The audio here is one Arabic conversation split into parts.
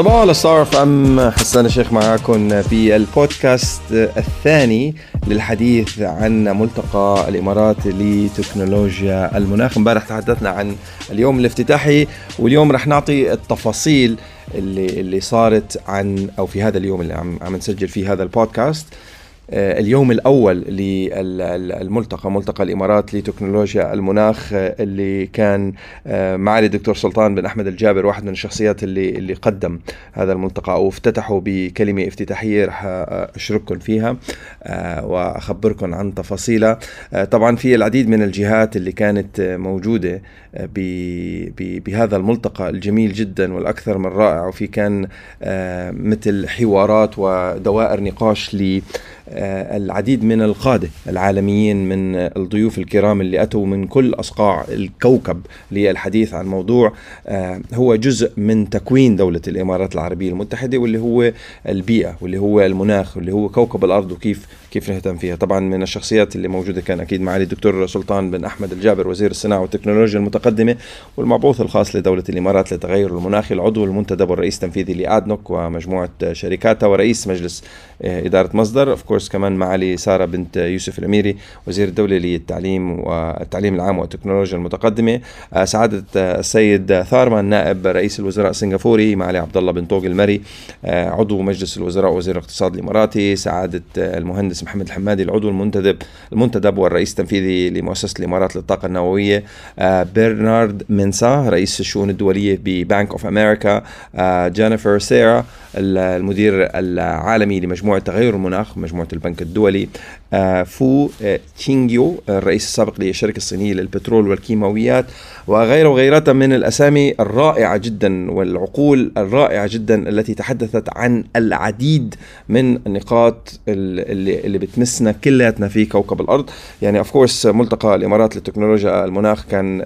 صباح على ستار ام حسان الشيخ معاكم في البودكاست الثاني للحديث عن ملتقى الإمارات لتكنولوجيا المناخ. امبارح تحدثنا عن اليوم الافتتاحي واليوم رح نعطي التفاصيل اللي اللي صارت عن أو في هذا اليوم اللي عم عم نسجل فيه هذا البودكاست. آه، اليوم الأول للملتقى ملتقى الإمارات لتكنولوجيا المناخ آه، اللي كان آه، معالي الدكتور سلطان بن أحمد الجابر واحد من الشخصيات اللي اللي قدم هذا الملتقى أو افتتحوا بكلمة افتتاحية رح أشرككم فيها وأخبركم عن تفاصيلها. طبعا في العديد من الجهات اللي كانت موجودة بهذا الملتقى الجميل جدا والأكثر من رائع وفي كان مثل حوارات ودوائر نقاش ل آه، العديد من القادة العالميين من الضيوف الكرام اللي أتوا من كل أصقاع الكوكب للحديث عن موضوع آه، هو جزء من تكوين دولة الإمارات العربية المتحدة واللي هو البيئة واللي هو المناخ واللي هو كوكب الأرض وكيف كيف نهتم فيها. طبعا من الشخصيات اللي موجودة كان أكيد معالي الدكتور سلطان بن أحمد الجابر وزير الصناعة والتكنولوجيا المتقدمة والمبعوث الخاص لدولة الإمارات للتغير المناخي العضو المنتدب والرئيس التنفيذي لآدنوك ومجموعة شركاتها ورئيس مجلس آه، إدارة مصدر أوف كورس كمان معالي سارة بنت يوسف الأميري وزير الدولة للتعليم والتعليم العام والتكنولوجيا المتقدمة آه، سعادة السيد ثارمان نائب رئيس الوزراء السنغافوري معالي عبد الله بن طوق المري آه، عضو مجلس الوزراء وزير الاقتصاد الإماراتي سعادة المهندس المهندس محمد الحمادي العضو المنتدب المنتدب والرئيس التنفيذي لمؤسسة الإمارات للطاقة النووية آه، برنارد منسا رئيس الشؤون الدولية ب Bank of America جينيفر سيرا المدير العالمي لمجموعة تغير المناخ مجموعة البنك الدولي آه، فو آه، تشينجيو الرئيس السابق للشركه الصينية للبترول والكيماويات وغيرة وغيرها من الأسامي الرائعة جدا والعقول الرائعة جدا التي تحدثت عن العديد من النقاط اللي اللي بتمسنا كلياتنا في كوكب الأرض. يعني of course ملتقى الإمارات للتكنولوجيا المناخ كان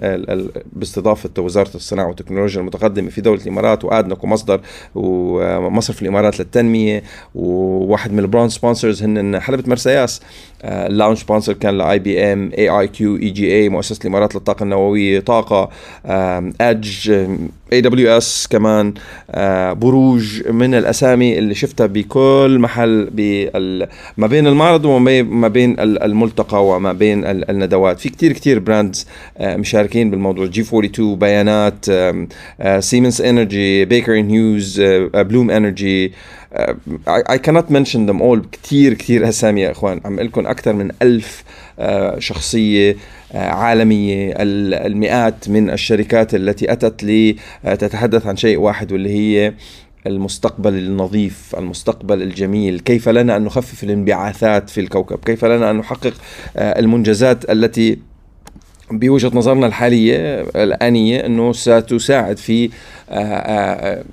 باستضافة وزارة الصناعة والتكنولوجيا المتقدمة في دولة الإمارات وأدنوك ومصدر ومصرف الإمارات للتنمية وواحد من ال brand sponsors هن حلبة مرسى ياس. ال lunch sponsor كان لاي بي ام اي اي كيو اي جي اي مؤسسة الإمارات للطاقة النووية طاقه ادج اي دبليو اس كمان بروج من الأسامي اللي شفتها بكل محل ما بين المعرض وما بين الملتقى وما بين الندوات. في كتير كتير brands مشاركين بالموضوع. G42 بيانات Siemens Energy Baker Hughes Bloom Energy I cannot mention them all كتير كتير اسامي يا إخوان. عم لكم أكثر من ألف uh, شخصية uh, عالمية. المئات من الشركات التي أتت لتتحدث عن شيء واحد واللي هي المستقبل النظيف المستقبل الجميل. كيف لنا أن نخفف الانبعاثات في الكوكب؟ كيف لنا أن نحقق آه، المنجزات التي بوجهة نظرنا الحالية الآنية أنه ستساعد في آه، آه،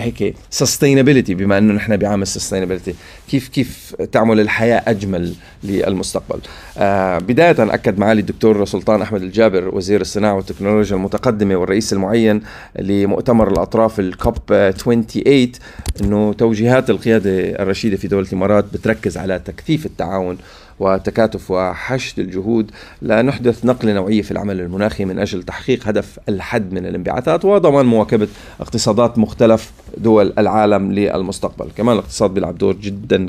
هيك sustainability بما إنه نحن بعام ال sustainability كيف كيف تعمل الحياة أجمل للمستقبل؟ آه بداية أكد معالي الدكتور سلطان أحمد الجابر وزير الصناعة والتكنولوجيا المتقدمة والرئيس المعين لمؤتمر الأطراف الكوب 28 إنه توجيهات القيادة الرشيدة في دولة الإمارات بتركز على تكثيف التعاون وتكاتف وحشد الجهود. لنحدث نقلة نوعية في العمل المناخي من أجل تحقيق هدف الحد من الانبعاثات وضمان مواكبة اقتصادات مختلف دول العالم للمستقبل. كمان الاقتصاد بيلعب دور جدا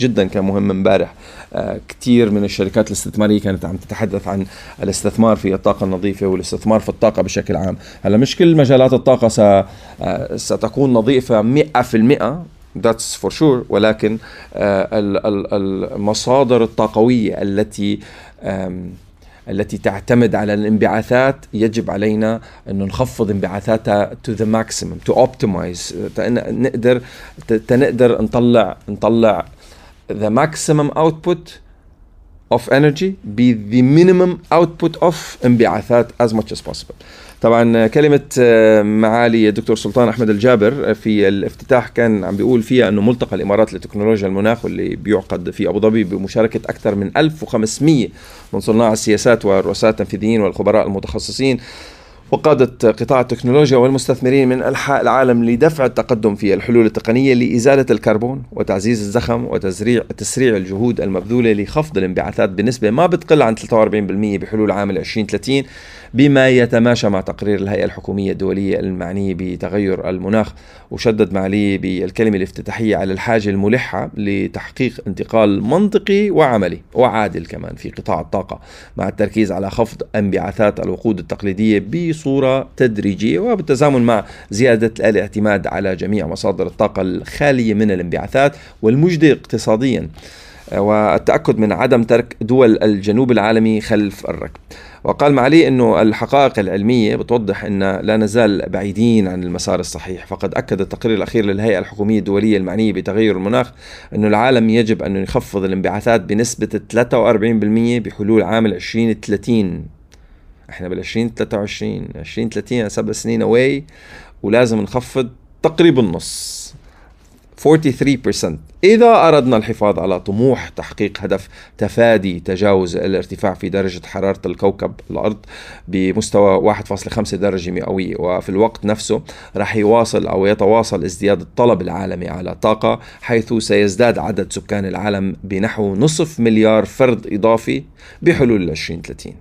جدا كان مهم امبارح. آه، كثير من الشركات الاستثمارية كانت عم تتحدث عن الاستثمار في الطاقة النظيفة والاستثمار في الطاقة بشكل عام. هلأ مش كل مجالات الطاقة آه، ستكون نظيفة 100% that's for sure ولكن آه، المصادر الطاقوية التي التي تعتمد على الانبعاثات يجب علينا انه نخفض انبعاثاتها to the maximum to optimize نقدر تنقدر نطلع نطلع the maximum output of energy by the minimum output of انبعاثات as much as possible. طبعا كلمة آه، معالي الدكتور سلطان أحمد الجابر في الافتتاح كان عم بيقول فيها أنه ملتقى الإمارات لتكنولوجيا المناخ واللي بيعقد في أبو ظبي بمشاركة أكثر من 1500 من صناع السياسات والرؤساء التنفيذيين والخبراء المتخصصين. وقادة قطاع التكنولوجيا والمستثمرين من أنحاء العالم لدفع التقدم في الحلول التقنية لإزالة الكربون وتعزيز الزخم وتسريع تسريع الجهود المبذولة لخفض الانبعاثات بنسبة ما بتقل عن 43% بحلول عام 2030 بما يتماشى مع تقرير الهيئة الحكومية الدولية المعنية بتغير المناخ. وشدد معالي بالكلمة الافتتاحية على الحاجة الملحة لتحقيق انتقال منطقي وعملي وعادل كمان في قطاع الطاقة مع التركيز على خفض انبعاثات الوقود التقليدية بصورة تدريجية وبالتزامن مع زيادة الاعتماد على جميع مصادر الطاقة الخالية من الانبعاثات والمجدي اقتصاديا. والتأكد من عدم ترك دول الجنوب العالمي خلف الركب. وقال معالي أنه الحقائق العلمية بتوضح أن لا نزال بعيدين عن المسار الصحيح. فقد أكد التقرير الأخير للهيئة الحكومية الدولية المعنية بتغير المناخ أن العالم يجب أن يخفض الانبعاثات بنسبة 43% بحلول عام 2030 إحنا بال 2023 2030 سبع سنين اواي ولازم نخفض تقريبا النص. 43% إذا أردنا الحفاظ على طموح تحقيق هدف تفادي تجاوز الارتفاع في درجة حرارة الكوكب الأرض بمستوى 1.5 درجة مئوية وفي الوقت نفسه راح يواصل أو يتواصل ازدياد الطلب العالمي على الطاقة حيث سيزداد عدد سكان العالم بنحو نصف مليار فرد إضافي بحلول 2030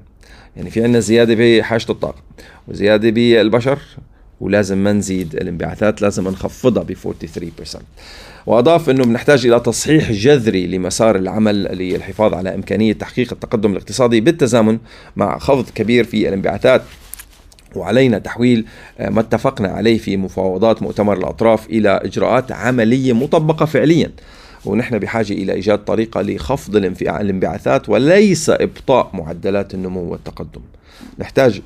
يعني في عندنا زيادة بحاجة الطاقة وزيادة بالبشر. ولازم ما نزيد الانبعاثات لازم نخفضها ب 43% وأضاف إنه بنحتاج إلى تصحيح جذري لمسار العمل للحفاظ على إمكانية تحقيق التقدم الاقتصادي بالتزامن مع خفض كبير في الانبعاثات. وعلينا تحويل آه، ما اتفقنا عليه في مفاوضات مؤتمر الأطراف إلى إجراءات عملية مطبقة فعليا. ونحن بحاجة إلى إيجاد طريقة لخفض الانبعاثات وليس إبطاء معدلات النمو والتقدم. نحتاج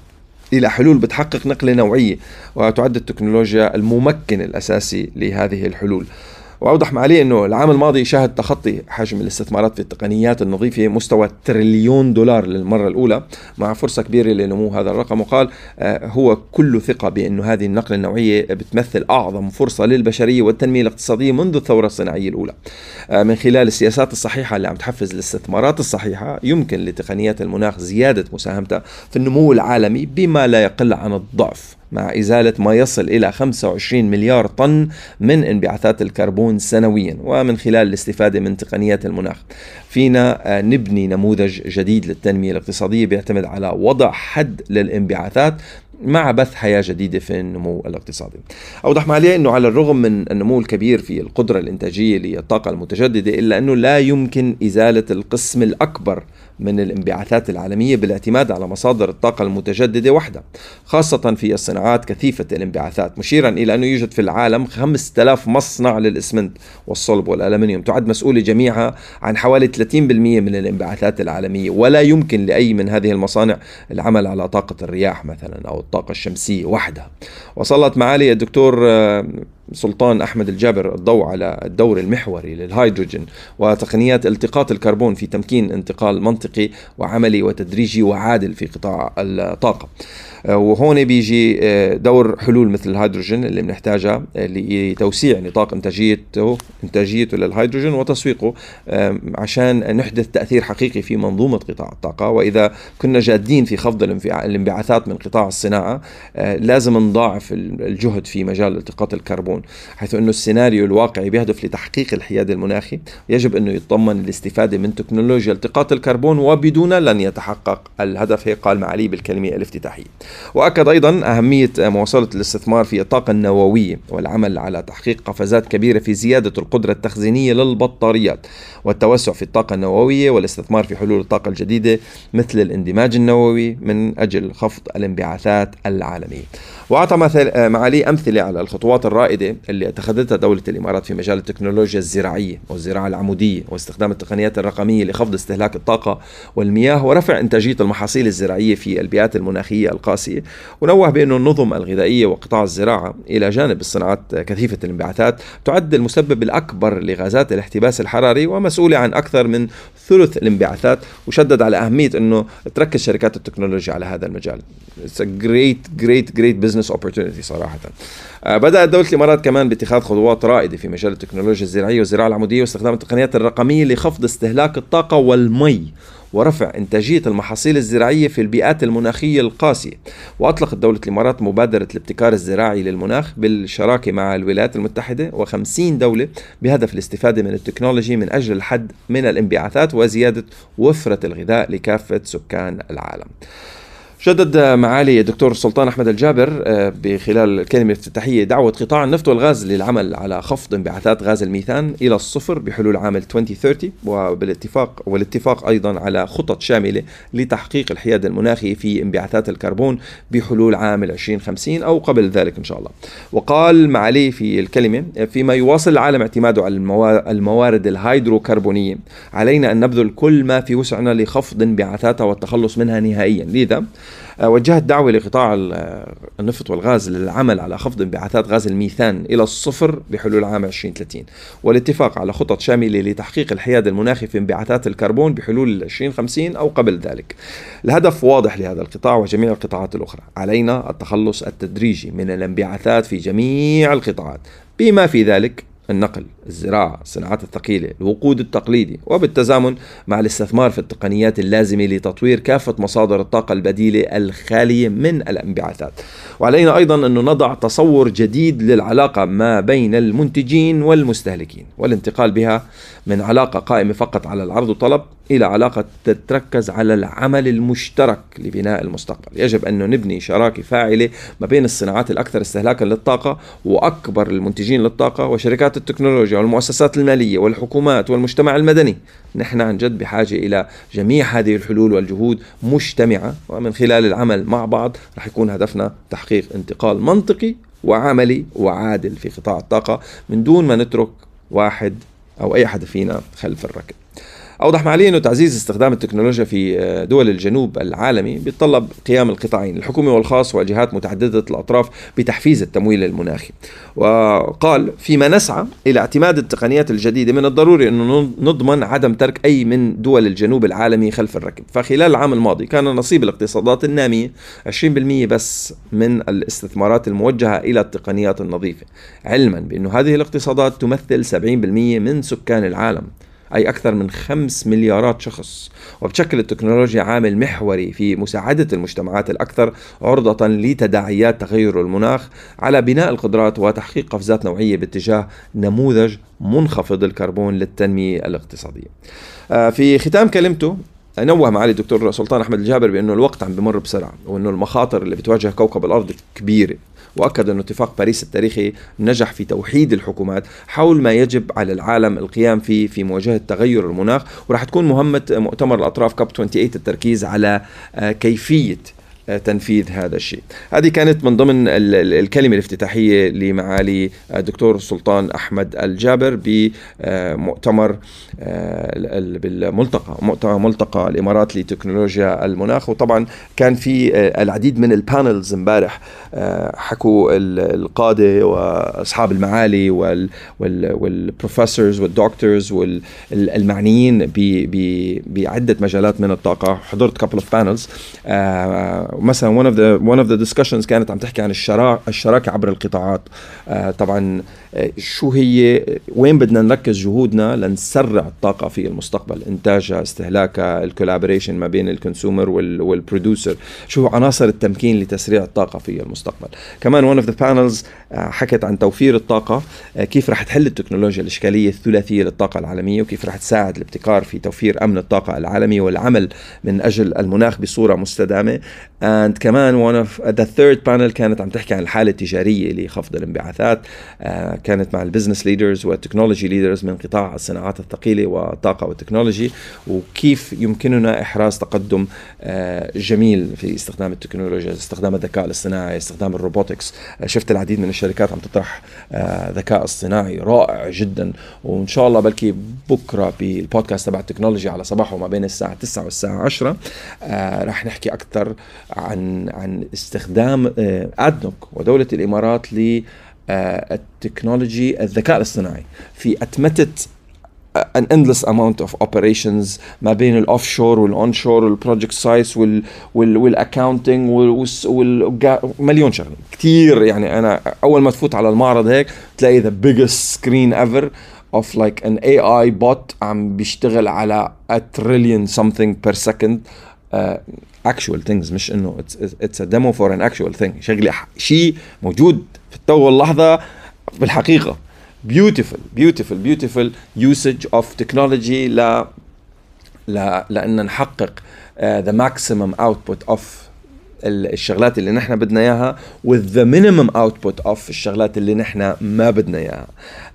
إلى حلول بتحقق نقلة نوعية وتعد التكنولوجيا الممكن الأساسي لهذه الحلول. وأوضح معالي إنه العام الماضي شهد تخطي حجم الاستثمارات في التقنيات النظيفة مستوى تريليون دولار للمرة الأولى مع فرصة كبيرة لنمو هذا الرقم. وقال آه، هو كل ثقة بانه هذه النقلة النوعية بتمثل أعظم فرصة للبشرية والتنمية الاقتصادية منذ الثورة الصناعية الأولى. آه، من خلال السياسات الصحيحة اللي عم تحفز الاستثمارات الصحيحة يمكن لتقنيات المناخ زيادة مساهمتها في النمو العالمي بما لا يقل عن الضعف. مع إزالة ما يصل إلى 25 مليار طن من انبعاثات الكربون سنويا ومن خلال الاستفادة من تقنيات المناخ. فينا آه، نبني نموذج جديد للتنمية الاقتصادية بيعتمد على وضع حد للانبعاثات مع بث حياة جديدة في النمو الاقتصادي. أوضح معالي أنه على الرغم من النمو الكبير في القدرة الإنتاجية للطاقة المتجددة إلا أنه لا يمكن إزالة القسم الأكبر من الانبعاثات العالمية بالاعتماد على مصادر الطاقة المتجددة وحدها خاصة في الصناعات كثيفة الانبعاثات مشيرا إلى أنه يوجد في العالم 5000 مصنع للإسمنت والصلب والألمنيوم تعد مسؤولة جميعها عن حوالي 30% من الانبعاثات العالمية ولا يمكن لأي من هذه المصانع العمل على طاقة الرياح مثلا أو الطاقة الشمسية وحدها. وصلت معالي الدكتور آه، سلطان أحمد الجابر الضوء على الدور المحوري للهيدروجين وتقنيات التقاط الكربون في تمكين انتقال منطقي وعملي وتدريجي وعادل في قطاع الطاقة. وهون بيجي آه، دور حلول مثل الهيدروجين اللي بنحتاجها آه، لتوسيع نطاق إنتاجيته إنتاجيته للهيدروجين وتسويقه عشان نحدث تأثير حقيقي في منظومة قطاع الطاقة. وإذا كنا جادين في خفض الانبعاثات من قطاع الصناعة لازم نضاعف الجهد في مجال التقاط الكربون حيث إنه السيناريو الواقعي بيهدف لتحقيق الحياد المناخي. يجب إنه يتضمن الاستفادة من تكنولوجيا التقاط الكربون وبدون لن يتحقق الهدف هيك قال معالي بالكلمة الافتتاحية. وأكد أيضا أهمية مواصلة الاستثمار في الطاقة النووية والعمل على تحقيق قفزات كبيرة في زيادة القدرة التخزينية للبطاريات والتوسع في الطاقة النووية والاستثمار في حلول الطاقة الجديدة مثل الاندماج النووي من أجل خفض الانبعاثات العالمية. وأعطى مثل معالي أمثلة على الخطوات الرائدة اللي اتخذتها دولة الإمارات في مجال التكنولوجيا الزراعية والزراعة العمودية واستخدام التقنيات الرقمية لخفض استهلاك الطاقة والمياه ورفع إنتاجية المحاصيل الزراعية في البيئات المناخية القاسية ونوه بأن النظم الغذائية وقطاع الزراعة إلى جانب الصناعات كثيفة الانبعاثات تعد المسبب الأكبر لغازات الاحتباس الحراري ومسؤولة عن أكثر من ثلث الانبعاثات وشدد على أهمية أنه تركز شركات التكنولوجيا على هذا المجال. It's a great great great business opportunity صراحة. آه، بدأت دولة الإمارات كمان باتخاذ خطوات رائدة في مجال التكنولوجيا الزراعية والزراعة العمودية واستخدام التقنيات الرقمية لخفض استهلاك الطاقة والمي ورفع إنتاجية المحاصيل الزراعية في البيئات المناخية القاسية. وأطلقت دولة الإمارات مبادرة الابتكار الزراعي للمناخ بالشراكة مع الولايات المتحدة و50 دولة بهدف الاستفادة من ال technology من أجل الحد من الانبعاثات وزيادة وفرة الغذاء لكافة سكان العالم. شدد معالي الدكتور سلطان أحمد الجابر آه، بخلال الكلمة الافتتاحية دعوة قطاع النفط والغاز للعمل على خفض انبعاثات غاز الميثان إلى الصفر بحلول عام 2030 وبالاتفاق والاتفاق أيضا على خطط شاملة لتحقيق الحياد المناخي في انبعاثات الكربون بحلول عام 2050 أو قبل ذلك إن شاء الله. وقال معالي في الكلمة فيما يواصل العالم اعتماده على الموارد الهيدروكربونية علينا أن نبذل كل ما في وسعنا لخفض انبعاثاتها والتخلص منها نهائيا لذا آه، وجهت دعوة لقطاع آه، النفط والغاز للعمل على خفض انبعاثات غاز الميثان إلى الصفر بحلول عام 2030 والاتفاق على خطط شاملة لتحقيق الحياد المناخي في انبعاثات الكربون بحلول 2050 أو قبل ذلك. الهدف واضح لهذا القطاع وجميع القطاعات الأخرى. علينا التخلص التدريجي من الانبعاثات في جميع القطاعات. بما في ذلك النقل الزراعة الصناعات الثقيلة الوقود التقليدي وبالتزامن مع الاستثمار في التقنيات اللازمة لتطوير كافة مصادر الطاقة البديلة الخالية من الانبعاثات. وعلينا أيضا أن نضع تصور جديد للعلاقة ما بين المنتجين والمستهلكين والانتقال بها من علاقة قائمة فقط على العرض والطلب إلى علاقة تتركز على العمل المشترك لبناء المستقبل. يجب أن نبني شراكة فاعلة ما بين الصناعات الأكثر استهلاكا للطاقة وأكبر المنتجين للطاقة وشركات التكنولوجيا والمؤسسات المالية والحكومات والمجتمع المدني. نحن عن جد بحاجة إلى جميع هذه الحلول والجهود مجتمعة ومن خلال العمل مع بعض رح يكون هدفنا تحقيق انتقال منطقي وعملي وعادل في قطاع الطاقة من دون ما نترك واحد أو أي حدا فينا خلف الركب. أوضح معالي أنه تعزيز استخدام التكنولوجيا في آه، دول الجنوب العالمي بيتطلب قيام القطاعين الحكومي والخاص وجهات متعددة الأطراف بتحفيز التمويل المناخي. وقال فيما نسعى إلى اعتماد التقنيات الجديدة من الضروري أنه نضمن عدم ترك أي من دول الجنوب العالمي خلف الركب. فخلال العام الماضي كان نصيب الاقتصادات النامية 20% بس من الاستثمارات الموجهة إلى التقنيات النظيفة. علما بأن هذه الاقتصادات تمثل 70% من سكان العالم. أي أكثر من خمس مليارات شخص. وبتشكل التكنولوجيا عامل محوري في مساعدة المجتمعات الأكثر عرضة لتداعيات تغير المناخ على بناء القدرات وتحقيق قفزات نوعية باتجاه نموذج منخفض الكربون للتنمية الاقتصادية. آه، في ختام كلمته نوه معالي الدكتور سلطان أحمد الجابر بأنه الوقت عم بمر بسرعة وأنه المخاطر اللي بتواجه كوكب الأرض كبيرة. وأكد انه اتفاق باريس التاريخي نجح في توحيد الحكومات حول ما يجب على العالم القيام فيه في مواجهة تغير المناخ وراح تكون مهمة مؤتمر الأطراف كاب 28 التركيز على آه، كيفية تنفيذ هذا الشيء. هذه كانت من ضمن الكلمة الافتتاحية لمعالي الدكتور سلطان أحمد الجابر بمؤتمر آه، بالملتقى ملتقى الإمارات لتكنولوجيا المناخ. وطبعا كان في آه، العديد من ال panels امبارح آه، حكوا القادة وأصحاب المعالي وال professors وال doctors والمعنيين بعدة مجالات من الطاقة. حضرت couple of panels مثلا of the one of the discussions كانت عم تحكي عن الشراكة عبر القطاعات. آه طبعا شو هي وين بدنا نركز جهودنا لنسرع الطاقة في المستقبل؟ انتاجها استهلاكها ال collaboration ما بين ال consumer وال producer شو عناصر التمكين لتسريع الطاقة في المستقبل؟ كمان of the panels آه حكت عن توفير الطاقة. آه كيف رح تحل التكنولوجيا الإشكالية الثلاثية للطاقة العالمية؟ وكيف رح تساعد الابتكار في توفير أمن الطاقة العالمي والعمل من أجل المناخ بصورة مستدامة؟ and كمان one of the third panel كانت عم تحكي عن الحالة التجارية لخفض الانبعاثات. uh, كانت مع ال business leaders وال technology leaders من قطاع الصناعات الثقيلة والطاقة والتكنولوجي وكيف يمكننا إحراز تقدم uh, جميل في استخدام التكنولوجيا استخدام الذكاء الاصطناعي استخدام ال robotics. uh, شفت العديد من الشركات عم تطرح ذكاء اصطناعي رائع جدا. وإن شاء الله بلكي بكرة بالبودكاست تبع ال technology على صباحه ما بين الساعة 9 والساعة 10 رح نحكي أكثر عن عن استخدام آه، أدنوك ودولة الإمارات لل technology آه، الذكاء الاصطناعي. في اتمته an endless amount of operations ما بين ال offshore وال onshore وال project sites وال وال accounting ومليون شغلة. كثير يعني أنا أول ما تفوت على المعرض هيك تلاقي the biggest screen ever of like an AI bot عم بيشتغل على a trillion something per second. uh, actual things مش انه it's a demo for an actual thing شغله شيء موجود في التو واللحظه بالحقيقة beautiful beautiful beautiful usage of technology ل ل لأن نحقق uh, the maximum output of الشغلات اللي نحن بدنا اياها with the minimum output of الشغلات اللي نحن ما بدنا اياها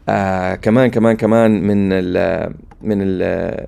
آه كمان كمان كمان من ال من ال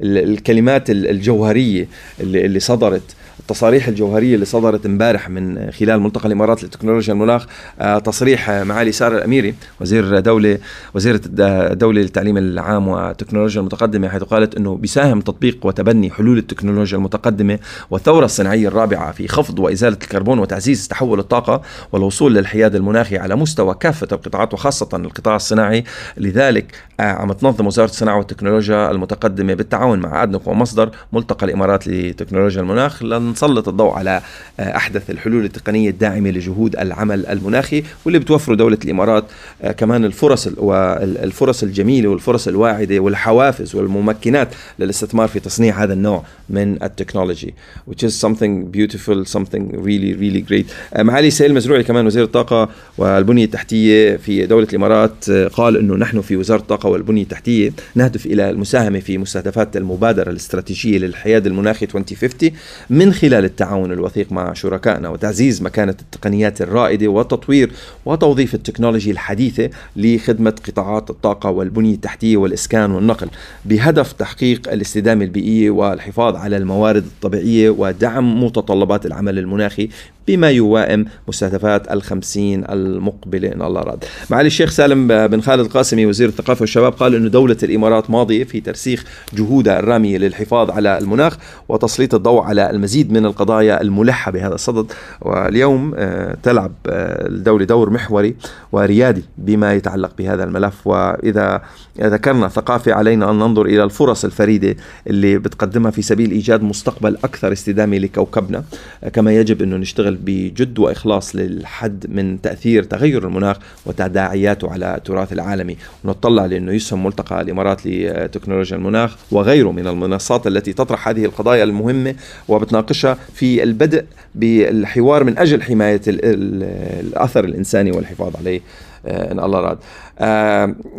الكلمات الجوهرية اللي, اللي صدرت. التصاريح الجوهرية اللي صدرت امبارح من خلال ملتقى الإمارات لتكنولوجيا المناخ آه، تصريح معالي سارة الأميري وزير دولة وزيره الدولة للتعليم العام والتكنولوجيا المتقدمة حيث قالت إنه بيساهم تطبيق وتبني حلول التكنولوجيا المتقدمة والثورة الصناعية الرابعة في خفض وإزالة الكربون وتعزيز تحول الطاقة والوصول للحياد المناخي على مستوى كافة القطاعات وخاصة القطاع الصناعي. لذلك آه، عم تنظم وزارة الصناعة والتكنولوجيا المتقدمة بالتعاون مع ادنك ومصدر ملتقى الإمارات لتكنولوجيا المناخ. نسلط الضوء على آه، أحدث الحلول التقنية الداعمة لجهود العمل المناخي واللي بتوفره دولة الإمارات آه، كمان الفرص والفرص الجميلة والفرص الواعدة والحوافز والممكنات للاستثمار في تصنيع هذا النوع من ال technology which is something beautiful something really really great. آه، معالي سهيل المزروعي كمان وزير الطاقة والبنية التحتية في دولة الإمارات قال إنه نحن في وزارة الطاقة والبنية التحتية نهدف إلى المساهمة في مستهدفات المبادرة الاستراتيجية للحياد المناخي 2050 من خلال خلال التعاون الوثيق مع شركائنا وتعزيز مكانة التقنيات الرائدة وتطوير وتوظيف التكنولوجيا الحديثة لخدمة قطاعات الطاقة والبنية التحتية والإسكان والنقل بهدف تحقيق الاستدامة البيئية والحفاظ على الموارد الطبيعية ودعم متطلبات العمل المناخي بما يوائم مستهدفات الخمسين المقبلة إن الله راد. معالي الشيخ سالم بن خالد القاسمي وزير الثقافة والشباب قال أن دولة الإمارات ماضية في ترسيخ جهودها الرامية للحفاظ على المناخ وتسليط الضوء على المزيد من القضايا الملحة بهذا الصدد. واليوم آه، تلعب آه، الدولة دور محوري وريادي بما يتعلق بهذا الملف. وإذا ذكرنا ثقافة علينا أن ننظر إلى الفرص الفريدة اللي بتقدمها في سبيل إيجاد مستقبل أكثر استدامة لكوكبنا. كما يجب أنه نشتغل بجد وإخلاص للحد من تأثير تغير المناخ وتداعياته على التراث العالمي. ونطلع لأنه يسهم ملتقى الإمارات لتكنولوجيا المناخ وغيره من المنصات التي تطرح هذه القضايا المهمة وبتناقشها في البدء بالحوار من أجل حماية الأثر الإنساني والحفاظ عليه. ان الله راد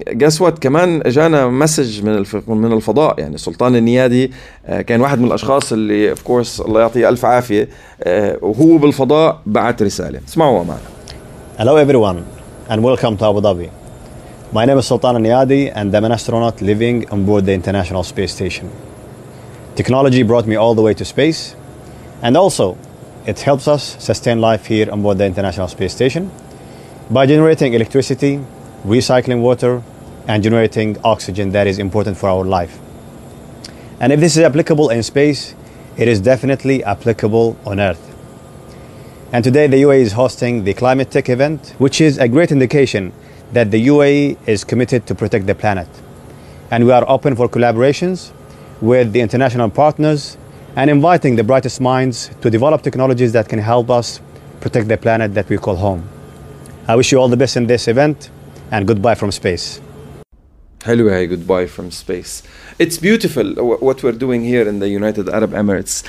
guess what كمان اجانا message من من الفضاء يعني سلطان النيادي آه، كان واحد من الاشخاص اللي of course الله يعطيه الف عافيه آه، وهو بالفضاء بعت رساله اسمعوا معنا Hello everyone and welcome to Abu Dhabi. My name is Sultan Niadi and I'm an astronaut living on board the International Space Station. Technology brought me all the way to space and also it helps us sustain life here on board the International Space Station by generating electricity, recycling water, and generating oxygen that is important for our life. And if this is applicable in space, it is definitely applicable on Earth. And today the UAE is hosting the Climate Tech event, which is a great indication that the UAE is committed to protect the planet. And we are open for collaborations with the international partners and inviting the brightest minds to develop technologies that can help us protect the planet that we call home. I wish you all the best in this event and goodbye from space. حلوة هي goodbye from space. It's beautiful what we're doing here in the United Arab Emirates.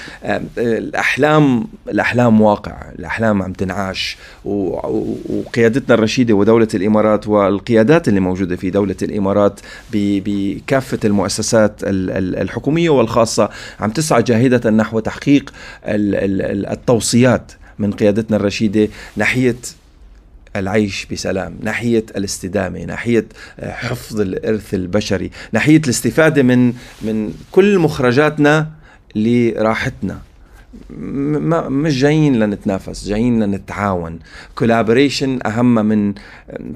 الأحلام الأحلام واقع، الأحلام عم تنعاش وقيادتنا الرشيدة ودولة الإمارات والقيادات اللي موجودة في دولة الإمارات بكافة المؤسسات الحكومية والخاصة عم تسعى جاهدة نحو تحقيق التوصيات من قيادتنا الرشيدة ناحية العيش بسلام ناحية الاستدامة ناحية آه، حفظ الإرث البشري ناحية الاستفادة من من كل مخرجاتنا لراحتنا. ما مش جايين لنتنافس جايين لنتعاون. كولابوريشن أهم من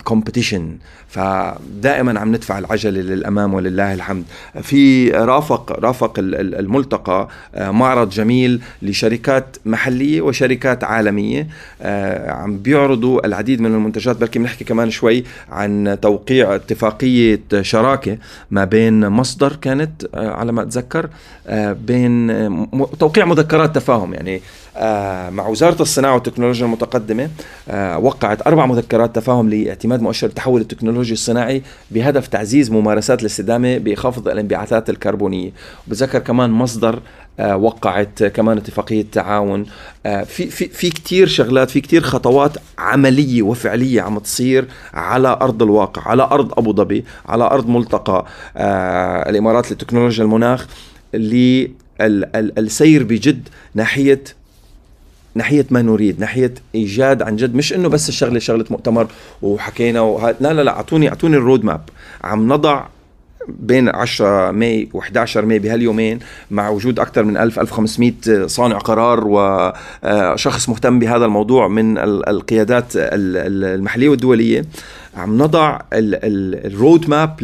كومبيتيشن فدائما عم ندفع العجلة للأمام ولله الحمد. في رافق رافق الملتقى آه، معرض جميل لشركات محلية وشركات عالمية. آه، عم بيعرضوا العديد من المنتجات. بلكي بنحكي كمان شوي عن توقيع اتفاقية شراكة ما بين مصدر كانت آه، على ما أتذكر بين توقيع مذكرات تفاهم. يعني آه، مع وزارة الصناعة والتكنولوجيا المتقدمة آه، وقعت أربع مذكرات تفاهم لاعتماد مؤشر التحول التكنولوجي الصناعي بهدف تعزيز ممارسات الاستدامة بخفض الانبعاثات الكربونية. وبذكر كمان مصدر آه، وقعت كمان اتفاقية تعاون. في في في كثير شغلات في كثير خطوات عملية وفعلية عم تصير على أرض الواقع على أرض أبو ظبي على أرض ملتقى الإمارات لتكنولوجيا المناخ للسير بجد ناحية ناحية ما نريد ناحية إيجاد عن جد. مش إنه بس الشغلة شغلة مؤتمر وحكينا وه... لا لا لا اعطوني أعطوني ال road map عم نضع بين 10 May و11 May بهاليومين مع وجود أكثر من 1000 1500 صانع قرار وشخص مهتم بهذا الموضوع من القيادات المحلية والدولية. عم نضع ال road map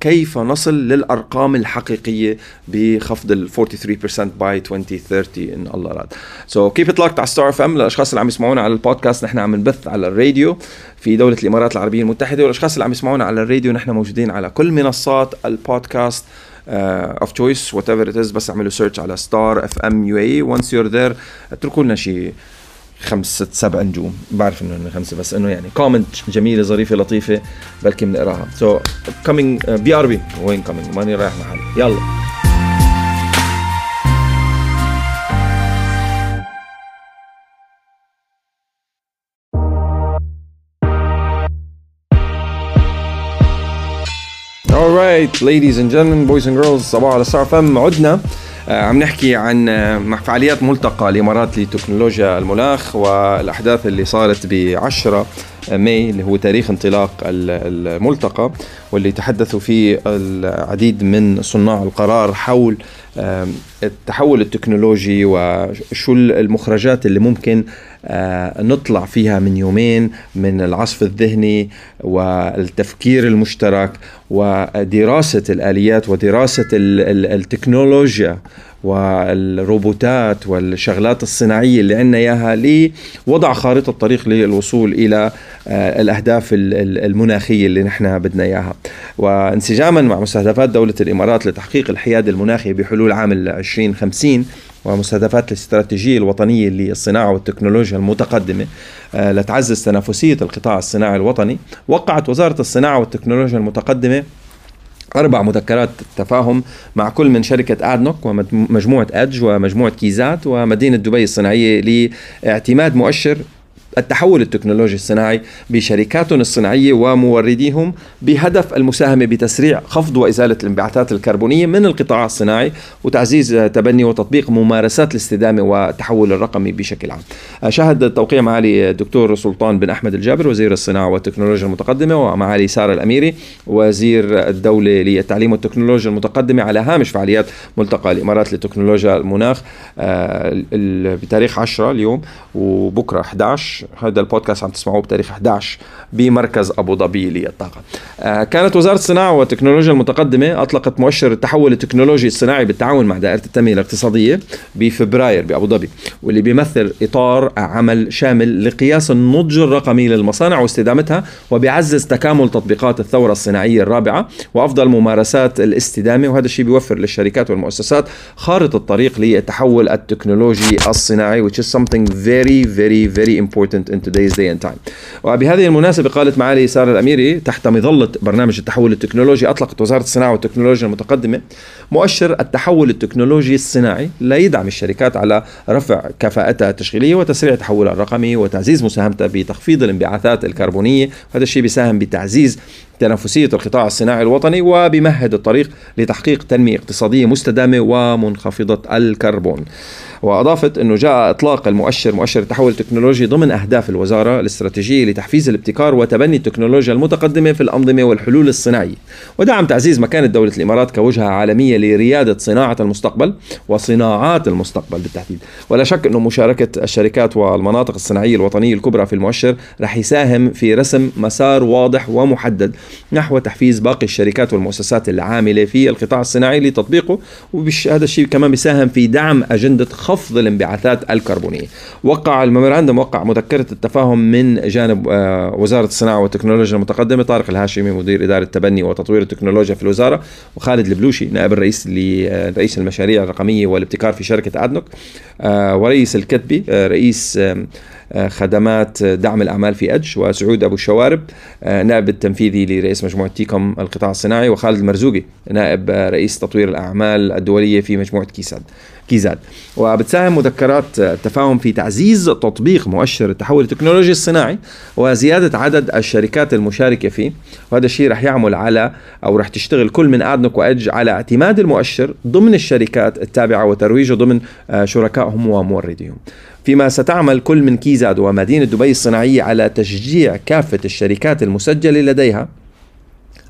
كيف نصل للأرقام الحقيقية بخفض ال 43% by 2030 إن الله راد. so keep it على Star FM للأشخاص اللي عم يسمعونا على البودكاست نحن عم نبث على الراديو. في دولة الإمارات العربية المتحدة والأشخاص اللي عم يسمعونا على الراديو نحن موجودين على كل منصات البودكاست of choice whatever it is بس اعملوا search على Star FM UAE once you're there اتركوا لنا شيء خمس ست سبع نجوم. بعرف إنه خمسة بس إنه يعني comment جميلة ظريفة لطيفة بلكي بنقراها. سو كومينج بي ار بي وين كومينج ماني رايح محل. يلا. Alright, ladies and gentlemen, boys and girls, صباح على ستار فم. عدنا. عم نحكي عن آه، فعاليات ملتقى الإمارات لتكنولوجيا المناخ والأحداث اللي صارت ب 10 May اللي هو تاريخ انطلاق الملتقى واللي تحدثوا فيه العديد من صناع القرار حول التحول التكنولوجي وشو المخرجات اللي ممكن آه، نطلع فيها من يومين من العصف الذهني والتفكير المشترك ودراسة الآليات ودراسة التكنولوجيا والروبوتات والشغلات الصناعية اللي عندنا إياها لوضع خارطة طريق للوصول إلى آه، الأهداف المناخية اللي نحن بدنا إياها. وانسجاما مع مستهدفات دولة الإمارات لتحقيق الحياد المناخي بحلول عام 2050 ومستهدفات الاستراتيجية الوطنية للصناعة والتكنولوجيا المتقدمة آه، لتعزز تنافسية القطاع الصناعي الوطني. وقعت وزارة الصناعة والتكنولوجيا المتقدمة أربع مذكرات تفاهم مع كل من شركة آدنوك ومجموعة أدج ومجموعة كيزات ومدينة دبي الصناعية لإعتماد مؤشر التحول التكنولوجي الصناعي بشركاتهم الصناعية ومورديهم بهدف المساهمة بتسريع خفض وإزالة الانبعاثات الكربونية من القطاع الصناعي وتعزيز تبني وتطبيق ممارسات الاستدامة والتحول الرقمي بشكل عام. شهد التوقيع معالي الدكتور سلطان بن أحمد الجابر وزير الصناعة والتكنولوجيا المتقدمة ومعالي سارة الأميري وزير الدولة للتعليم والتكنولوجيا المتقدمة على هامش فعاليات ملتقى الإمارات لتكنولوجيا المناخ آه، بتاريخ 10 اليوم وبكرة 11 هذا البودكاست عم تسمعوه بتاريخ 11 بمركز أبو ظبي للطاقة. آه، كانت وزارة الصناعة والتكنولوجيا المتقدمة أطلقت مؤشر التحول التكنولوجي الصناعي بالتعاون مع دائرة التنمية الاقتصادية بفبراير بأبو ظبي واللي بيمثل إطار عمل شامل لقياس النضج الرقمي للمصانع واستدامتها وبيعزز تكامل تطبيقات الثورة الصناعية الرابعة وأفضل ممارسات الاستدامة وهذا الشيء بيوفر للشركات والمؤسسات خارطة الطريق للتحول التكنولوجي الصناعي which is something very very very important important in today's day and time. وبهذه المناسبة قالت معالي سارة الأميري تحت مظلة برنامج التحول التكنولوجي أطلقت وزارة الصناعة والتكنولوجيا المتقدمة مؤشر التحول التكنولوجي الصناعي لا يدعم الشركات على رفع كفاءتها التشغيلية وتسريع تحولها الرقمي وتعزيز مساهمتها بتخفيض الانبعاثات الكربونية. وهذا الشيء بيساهم بتعزيز تنافسية القطاع الصناعي الوطني وبمهد الطريق لتحقيق تنمية اقتصادية مستدامة ومنخفضة الكربون. وأضافت أنه جاء إطلاق المؤشر مؤشر التحول التكنولوجي ضمن أهداف الوزارة الاستراتيجيه لتحفيز الابتكار وتبني التكنولوجيا المتقدمة في الأنظمة والحلول الصناعية. ودعم تعزيز مكانة دولة الإمارات كوجهة عالمية لريادة صناعة المستقبل وصناعات المستقبل بالتحديد. ولا شك أنه مشاركة الشركات والمناطق الصناعية الوطنية الكبرى في المؤشر رح يساهم في رسم مسار واضح ومحدد نحو تحفيز باقي الشركات والمؤسسات العاملة في القطاع الصناعي لتطبيقه. وهذا الشيء كمان بيساهم في دعم أجندة خفض الانبعاثات الكربونية. وقع ال memorandum وقع مذكرة التفاهم من جانب آه، وزارة الصناعة والتكنولوجيا المتقدمة طارق الهاشمي مدير إدارة تبني وتطوير التكنولوجيا في الوزارة وخالد البلوشي نائب الرئيس لرئيس المشاريع الرقمية والابتكار في شركة أدنوك آه، ورئيس الكتبي آه، رئيس خدمات دعم الأعمال في أدق وسعود أبو الشوارب نائب التنفيذي لرئيس مجموعة تيكوم القطاع الصناعي وخالد المرزوقي نائب رئيس تطوير الأعمال الدولية في مجموعة كيساد كيزاد وبتساهم مذكرات التفاهم في تعزيز تطبيق مؤشر التحول التكنولوجي الصناعي وزيادة عدد الشركات المشاركة فيه. وهذا الشيء رح يعمل على أو رح تشتغل كل من أدنوك وأدق على اعتماد المؤشر ضمن الشركات التابعة وترويجه ضمن آه، شركائهم ومورديهم. فيما ستعمل كل من كيزاد ومدينة دبي الصناعية على تشجيع كافة الشركات المسجلة لديها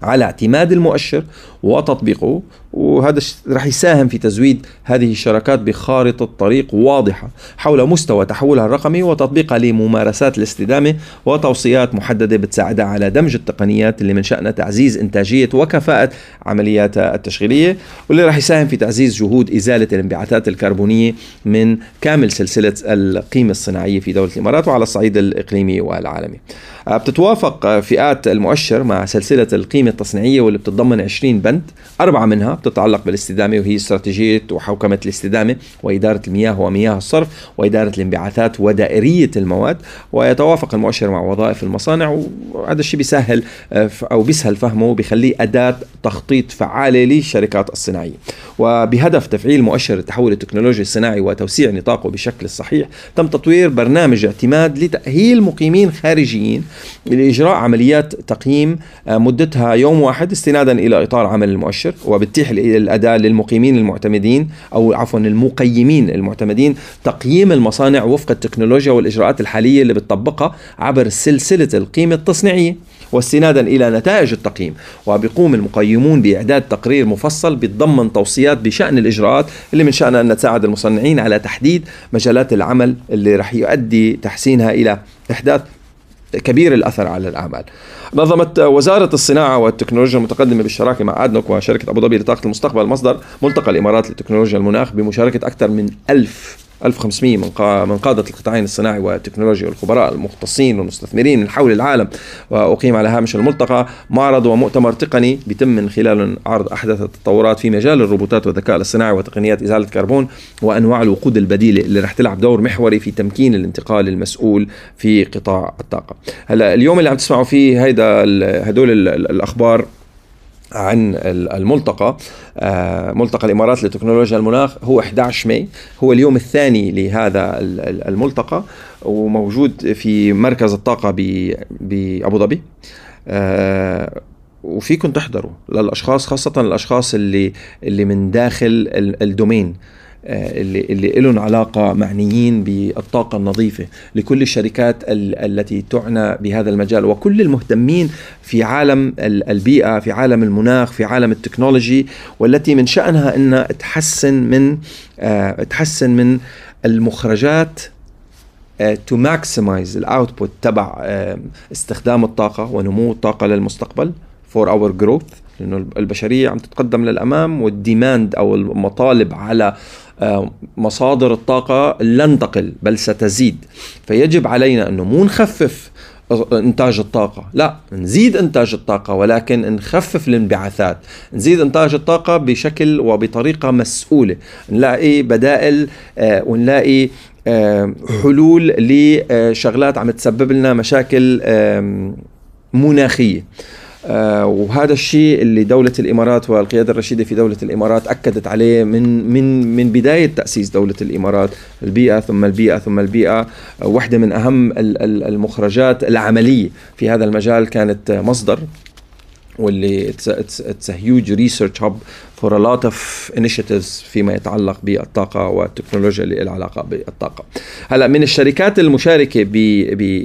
على اعتماد المؤشر وتطبيقه وهذا رح يساهم في تزويد هذه الشركات بخارطة طريق واضحة حول مستوى تحولها الرقمي وتطبيقها لممارسات الاستدامة وتوصيات محددة بتساعدها على دمج التقنيات اللي من شأنها تعزيز إنتاجية وكفاءة عملياتها التشغيلية واللي رح يساهم في تعزيز جهود إزالة الانبعاثات الكربونية من كامل سلسلة القيمة الصناعية في دولة الإمارات وعلى الصعيد الإقليمي والعالمي. بتتوافق فئات المؤشر مع سلسلة القيمة التصنيعية واللي بتتضمن 20 بند أربعة منها بتتعلق بالاستدامة وهي استراتيجية وحوكمة الاستدامة وإدارة المياه ومياه الصرف وإدارة الانبعاثات ودائرية المواد. ويتوافق المؤشر مع وظائف المصانع وهذا الشيء بيسهل آه، أو بيسهل فهمه وبيخليه أداة تخطيط فعالة للشركات الصناعية. وبهدف تفعيل مؤشر التحول التكنولوجي الصناعي وتوسيع نطاقه بشكل صحيح تم تطوير برنامج اعتماد لتأهيل مقيمين خارجيين لإجراء عمليات تقييم آه، مدتها يوم واحد استنادا إلى إطار عمل المؤشر وبتتيح الأداة للمقيمين المعتمدين أو عفوا المقيمين المعتمدين تقييم المصانع وفق التكنولوجيا والإجراءات الحالية اللي بتطبقها عبر سلسلة القيمة التصنيعية واستنادا إلى نتائج التقييم. وبيقوم المقيمون بإعداد تقرير مفصل بيتضمن توصيات بشأن الإجراءات اللي من شأنها أن تساعد المصنعين على تحديد مجالات العمل اللي رح يؤدي تحسينها إلى إحداث كبير الأثر على الأعمال. نظمت وزارة الصناعة والتكنولوجيا المتقدمة بالشراكة مع أدنوك وشركة أبو ظبي لطاقه المستقبل مصدر ملتقى الإمارات لتكنولوجيا المناخ بمشاركة أكثر من ألف 1500 من من قادة القطاعين الصناعي والتكنولوجيا والخبراء المختصين والمستثمرين من حول العالم وأقيم على هامش الملتقى معرض ومؤتمر تقني بيتم من خلاله عرض أحدث التطورات في مجال الروبوتات والذكاء الاصطناعي وتقنيات إزالة الكربون وأنواع الوقود البديلة اللي رح تلعب دور محوري في تمكين الانتقال المسؤول في قطاع الطاقة. هلأ اليوم اللي عم تسمعوا فيه هيدا هدول الأخبار عن الملتقى. آه، ملتقى الإمارات لتكنولوجيا المناخ هو 11 ماي. هو اليوم الثاني لهذا الملتقى وموجود في مركز الطاقة بأبو ظبي. آه، وفيكم تحضروا للأشخاص خاصة الأشخاص اللي اللي من داخل الدومين. اللي اللي لهم علاقة معنيين بالطاقة النظيفة. لكل الشركات التي تعنى بهذا المجال وكل المهتمين في عالم البيئة في عالم المناخ في عالم التكنولوجي والتي من شأنها إنها تحسن من آه، تحسن من المخرجات to maximize ال output تبع استخدام الطاقة ونمو الطاقة للمستقبل for our growth لأنه البشرية عم تتقدم للأمام وال demand أو المطالب على آه، مصادر الطاقة لن تقل بل ستزيد. فيجب علينا أنه مو نخفف إنتاج الطاقة. لا نزيد إنتاج الطاقة ولكن نخفف الانبعاثات. نزيد إنتاج الطاقة بشكل وبطريقة مسؤولة. نلاقي بدائل آه، ونلاقي آه، حلول لشغلات عم تسبب لنا مشاكل مناخية. آه وهذا الشيء اللي دولة الإمارات والقيادة الرشيدة في دولة الإمارات أكدت عليه من من من بداية تأسيس دولة الإمارات البيئة ثم البيئة ثم البيئة. آه واحدة من أهم المخرجات العملية في هذا المجال كانت مصدر واللي it's huge research hub for a lot of initiatives فيما يتعلق بالطاقة والتكنولوجيا اللي لها علاقة بالطاقة. هلا من الشركات المشاركة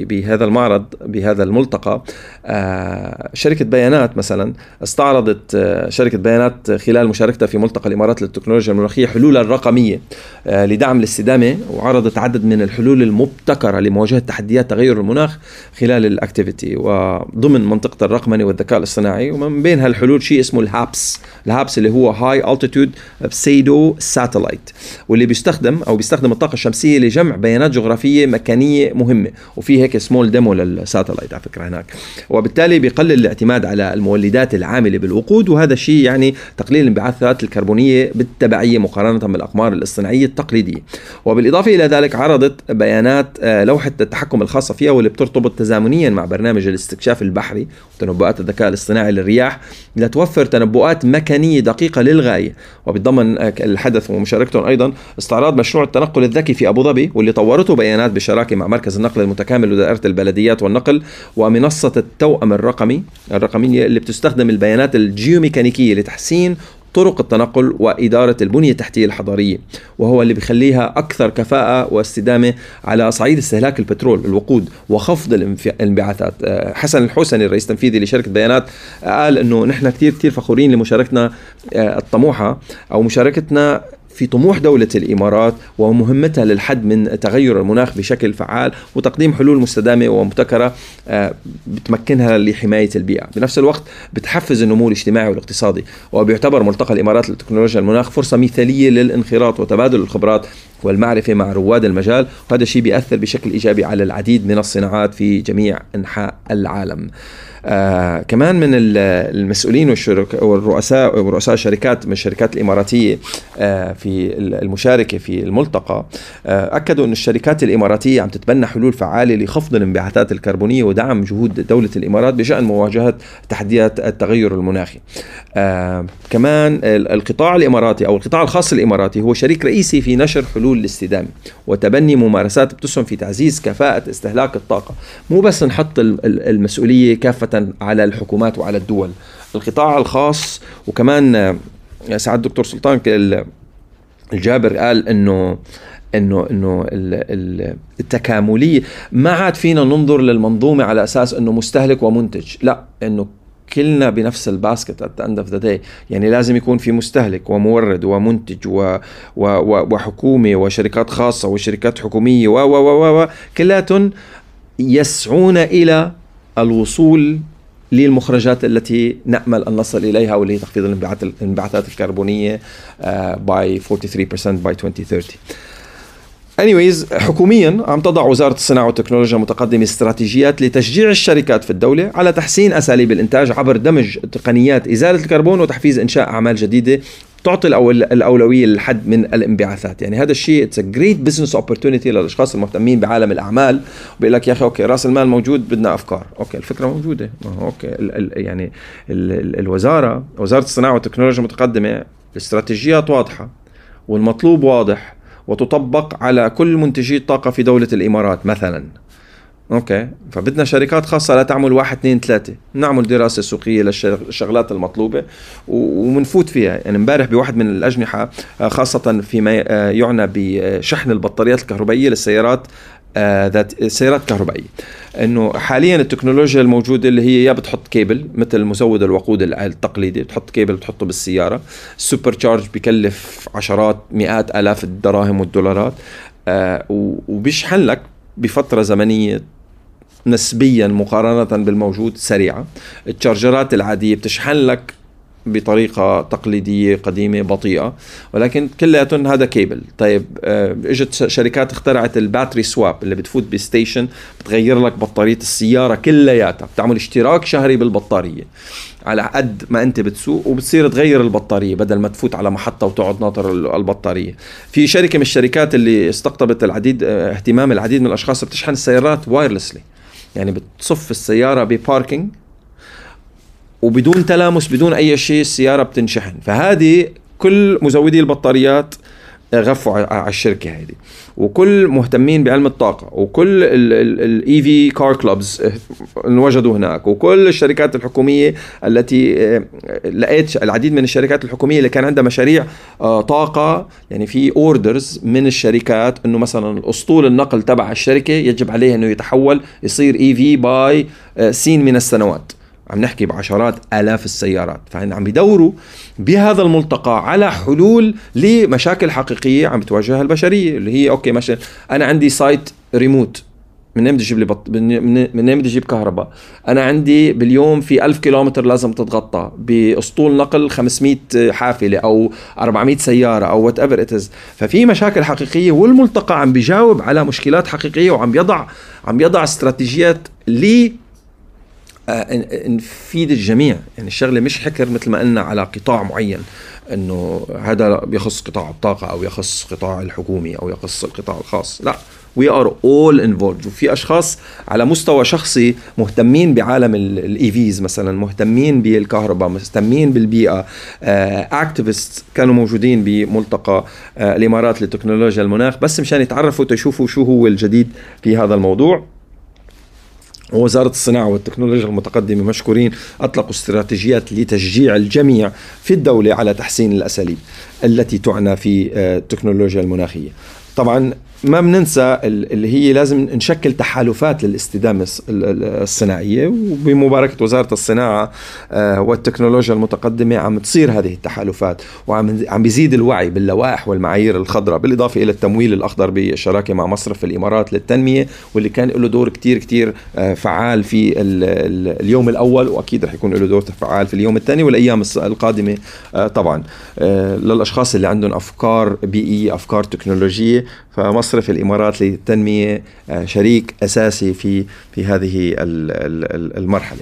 بهذا المعرض بهذا الملتقى آه، شركة بيانات مثلا استعرضت آه، شركة بيانات خلال مشاركتها في ملتقى الإمارات للتكنولوجيا المناخية حلولا رقمية آه، لدعم الاستدامة وعرضت عدد من الحلول المبتكرة لمواجهة تحديات تغير المناخ خلال ال activity وضمن منطقة الرقمنة والذكاء الاصطناعي ومن بين هالحلول شيء اسمه ال HAPS ال HAPS اللي هو هو high altitude pseudo satellite واللي بيستخدم أو بيستخدم الطاقة الشمسية لجمع بيانات جغرافية مكانية مهمة وفي هيك small demo لل satellite على فكرة هناك. وبالتالي بيقلل الاعتماد على المولدات العاملة بالوقود وهذا الشيء يعني تقليل الانبعاثات الكربونية بالتبعية مقارنة بالأقمار الاصطناعية التقليدية. وبالإضافة إلى ذلك عرضت بيانات آه، لوحة التحكم الخاصة فيها واللي بترتبط تزامنيا مع برنامج الاستكشاف البحري وتنبؤات الذكاء الاصطناعي للرياح لتوفر تنبؤات مكانية دقيقة دقيقه للغاية. وبتضمن الحدث ومشاركتهم أيضا استعراض مشروع التنقل الذكي في أبو ظبي واللي طورته بيانات بشراكة مع مركز النقل المتكامل ودائره البلديات والنقل ومنصة التوأم الرقمي الرقمية اللي بتستخدم البيانات الجيوميكانيكية لتحسين طرق التنقل وإدارة البنية التحتية الحضارية وهو اللي بيخليها أكثر كفاءة واستدامة على صعيد استهلاك البترول الوقود وخفض الانبعاثات. آه، حسن الحسني الرئيس التنفيذي لشركة بيانات قال أنه نحن كثير كثير فخورين لمشاركتنا آه، الطموحة أو مشاركتنا في طموح دولة الإمارات ومهمتها للحد من تغير المناخ بشكل فعال وتقديم حلول مستدامة ومبتكرة آه، بتمكنها لحماية البيئة. بنفس الوقت بتحفز النمو الاجتماعي والاقتصادي وبيعتبر ملتقى الإمارات لتكنولوجيا المناخ فرصة مثالية للانخراط وتبادل الخبرات والمعرفة مع رواد المجال وهذا الشيء بيأثر بشكل إيجابي على العديد من الصناعات في جميع أنحاء العالم. آه كمان من المسؤولين والرؤساء ورؤساء الشركات من الشركات الإماراتية آه في المشاركة في الملتقى آه أكدوا إن الشركات الإماراتية عم تتبنى حلول فعالة لخفض الانبعاثات الكربونية ودعم جهود دولة الإمارات بشأن مواجهة تحديات التغير المناخي. آه كمان القطاع الإماراتي أو القطاع الخاص الإماراتي هو شريك رئيسي في نشر حلول الاستدامة وتبني ممارسات بتسهم في تعزيز كفاءة استهلاك الطاقة، مو بس نحط المسؤولية كافة على الحكومات وعلى الدول. القطاع الخاص وكمان آه، سعد دكتور سلطان الجابر قال إنه إنه إنه التكاملية ما عاد فينا ننظر للمنظومة على أساس إنه مستهلك ومنتج. لا إنه كلنا بنفس الباسكت ات اند اوف ذا داي يعني لازم يكون في مستهلك ومورد ومنتج و و و وحكومة وشركات خاصة وشركات حكومية و و و و كلاتهم يسعون إلى الوصول للمخرجات التي نأمل أن نصل إليها واللي هي تخفيض الانبعاثات الكربونية by 43% by 2030 anyways حكوميا عم تضع وزارة الصناعة والتكنولوجيا المتقدمة استراتيجيات لتشجيع الشركات في الدولة على تحسين أساليب الإنتاج عبر دمج تقنيات إزالة الكربون وتحفيز إنشاء أعمال جديدة تعطي الأولوية للحد من الانبعاثات. يعني هذا الشيء it's great business opportunity للأشخاص المهتمين بعالم الأعمال. بيقول لك يا أخي okay رأس المال موجود بدنا أفكار. okay الفكرة موجودة. okay ال ال يعني ال الوزارة وزارة الصناعة والتكنولوجيا المتقدمة الاستراتيجيات واضحة والمطلوب واضح وتطبق على كل منتجي الطاقة في دولة الإمارات مثلا. okay. فبدنا شركات خاصة لا تعمل واحد اثنين ثلاثة. نعمل دراسة سوقية للشغلات المطلوبة ومنفوت فيها. يعني امبارح بواحد من الأجنحة آه، خاصة فيما آه، يعنى بشحن البطاريات الكهربائية للسيارات آه، ذات سيارات كهربائية. إنه حاليا التكنولوجيا الموجودة اللي هي يا بتحط كيبل مثل مزود الوقود التقليدي بتحط كيبل بتحطه بالسيارة. ال super charge بكلف عشرات مئات آلاف الدراهم والدولارات. وبيشحن لك بفترة زمنية نسبيا مقارنة بالموجود سريعة. التشارجرات العادية بتشحن لك بطريقة تقليدية قديمة بطيئة ولكن كلياتهم هذا كيبل. طيب آه، إجت شركات اخترعت ال battery swap اللي بتفوت ب station بتغير لك بطارية السيارة كلياتها بتعمل اشتراك شهري بالبطارية على قد ما أنت بتسوق وبتصير تغير البطارية بدل ما تفوت على محطة وتقعد ناطر البطارية. في شركة من الشركات اللي استقطبت العديد آه، اهتمام العديد من الأشخاص بتشحن السيارات wirelessly يعني بتصف السيارة ب parking وبدون تلامس بدون أي شيء السيارة بتنشحن. فهذه كل مزودي البطاريات غفوا على الشركة هذه وكل مهتمين بعلم الطاقة وكل ال EV car clubs انوجدوا هناك وكل الشركات الحكومية التي آه، لقيت العديد من الشركات الحكومية اللي كان عندها مشاريع آه، طاقة يعني في orders من الشركات إنه مثلا أسطول النقل تبع الشركة يجب عليه إنه يتحول يصير EV by سين من السنوات. عم نحكي بعشرات آلاف السيارات فعم بيدوروا بهذا الملتقى على حلول لمشاكل حقيقية عم بتواجهها البشرية اللي هي okay مثلا أنا عندي site remote من وين بدي أجيب لي بط... من بدي أجيب كهرباء؟ أنا عندي باليوم في ألف كيلومتر لازم تتغطى بأسطول نقل 500 حافلة أو 400 سيارة أو whatever it ففي مشاكل حقيقية والملتقى عم بيجاوب على مشكلات حقيقية وعم بيضع عم بيضع استراتيجيات ل آه، نفيد الجميع. يعني الشغلة مش حكر مثل ما قلنا على قطاع معين إنه هذا بيخص قطاع الطاقة أو يخص قطاع الحكومي أو يخص القطاع الخاص. لا we are all involved وفي أشخاص على مستوى شخصي مهتمين بعالم ال EVs مثلا مهتمين بالكهرباء مهتمين بالبيئة. activist uh, كانوا موجودين بملتقى uh, الإمارات لتكنولوجيا المناخ. بس مشان يتعرفوا تشوفوا شو هو الجديد في هذا الموضوع. ووزارة الصناعة والتكنولوجيا المتقدمة مشكورين أطلقوا استراتيجيات لتشجيع الجميع في الدولة على تحسين الأساليب التي تعنى في آه، التكنولوجيا المناخية. طبعا ما بننسى اللي هي لازم نشكل تحالفات للاستدامة الصناعية وبمباركة وزارة الصناعة آه، والتكنولوجيا المتقدمة عم تصير هذه التحالفات وعم عم بيزيد الوعي باللوائح والمعايير الخضراء بالإضافة إلى التمويل الأخضر بالشراكة مع مصرف الإمارات للتنمية واللي كان له دور كتير كتير آه، فعال في اليوم الأول وأكيد رح يكون له دور فعال في اليوم الثاني والأيام القادمة آه، طبعا. للأشخاص اللي عندهم أفكار بيئية أفكار تكنولوجية فمصرف الإمارات للتنمية آه، شريك أساسي في في هذه المرحلة.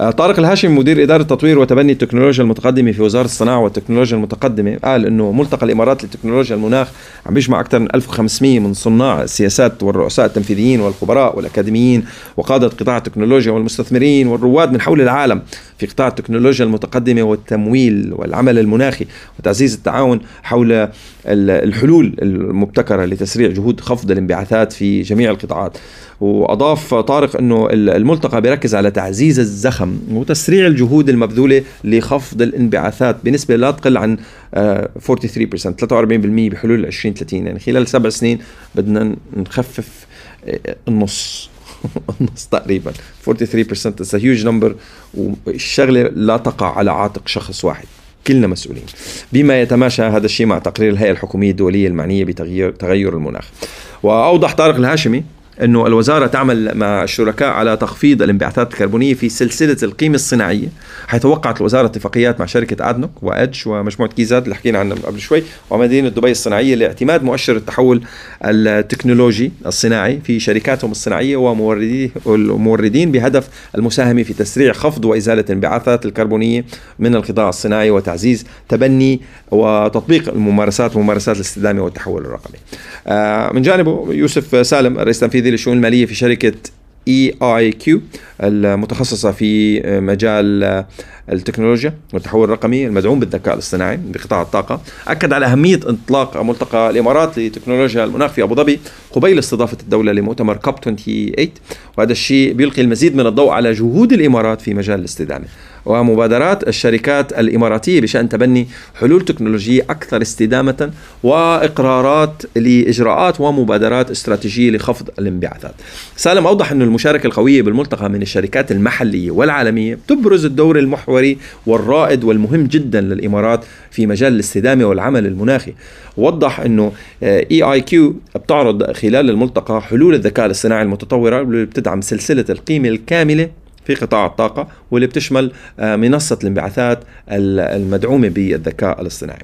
آه، طارق الهاشمي مدير إدارة تطوير وتبني التكنولوجيا المتقدمة في وزارة الصناعة والتكنولوجيا المتقدمة قال إنه ملتقى الإمارات لتكنولوجيا المناخ عم بيجمع أكثر من 1500 من صناع السياسات والرؤساء التنفيذيين والخبراء والأكاديميين وقادة قطاع التكنولوجيا والمستثمرين والرواد من حول العالم في قطاع التكنولوجيا المتقدمة والتمويل والعمل المناخي وتعزيز التعاون حول الحلول المبتكرة لتسريع جهود خفض الانبعاثات في جميع القطاعات. وأضاف طارق إنه الملتقى بيركز على تعزيز الزخم وتسريع الجهود المبذولة لخفض الانبعاثات بنسبة لا تقل عن 43% آه، 43% بحلول 2030 يعني خلال سبع سنين بدنا نخفف آه، النص النص تقريبا. 43% is a huge number والشغلة لا تقع على عاتق شخص واحد. كلنا مسؤولين. بما يتماشى هذا الشيء مع تقرير الهيئة الحكومية الدولية المعنية بتغيير تغير المناخ. وأوضح طارق الهاشمي إنه الوزارة تعمل مع الشركاء على تخفيض الانبعاثات الكربونية في سلسلة القيمة الصناعية حيث وقعت الوزاره اتفاقيات مع شركة أدنوك وإدج ومجموعة كيزات اللي حكينا عنها قبل شوي ومدينة دبي الصناعية لإعتماد مؤشر التحول التكنولوجي الصناعي في شركاتهم الصناعية وموردي والموردين بهدف المساهمة في تسريع خفض وإزالة الانبعاثات الكربونية من القطاع الصناعي وتعزيز تبني وتطبيق الممارسات ممارسات الاستدامه والتحول الرقمي. آه، من جانبه يوسف سالم الرئيس التنفيذي للشؤون المالية في شركة إي آي كيو المتخصصة في مجال التكنولوجيا والتحول الرقمي المدعوم بالذكاء الاصطناعي بقطاع الطاقة. أكد على أهمية انطلاق ملتقى الإمارات لتكنولوجيا المناخ في أبو ظبي قبيل استضافة الدولة لمؤتمر كوب 28 وهذا الشيء بيلقي المزيد من الضوء على جهود الإمارات في مجال الاستدامة. ومبادرات الشركات الإماراتية بشأن تبني حلول تكنولوجية أكثر استدامة وإقرارات لإجراءات ومبادرات استراتيجية لخفض الانبعاثات. سالم أوضح أن المشاركة القوية بالملتقى من الشركات المحلية والعالمية تبرز الدور المحوري والرائد والمهم جدا للإمارات في مجال الاستدامة والعمل المناخي. وضح أنه إي آي كيو بتعرض خلال الملتقى حلول الذكاء الاصطناعي المتطورة اللي بتدعم سلسلة القيمة الكاملة في قطاع الطاقة واللي بتشمل آه، منصة الانبعاثات المدعومة بالذكاء الاصطناعي.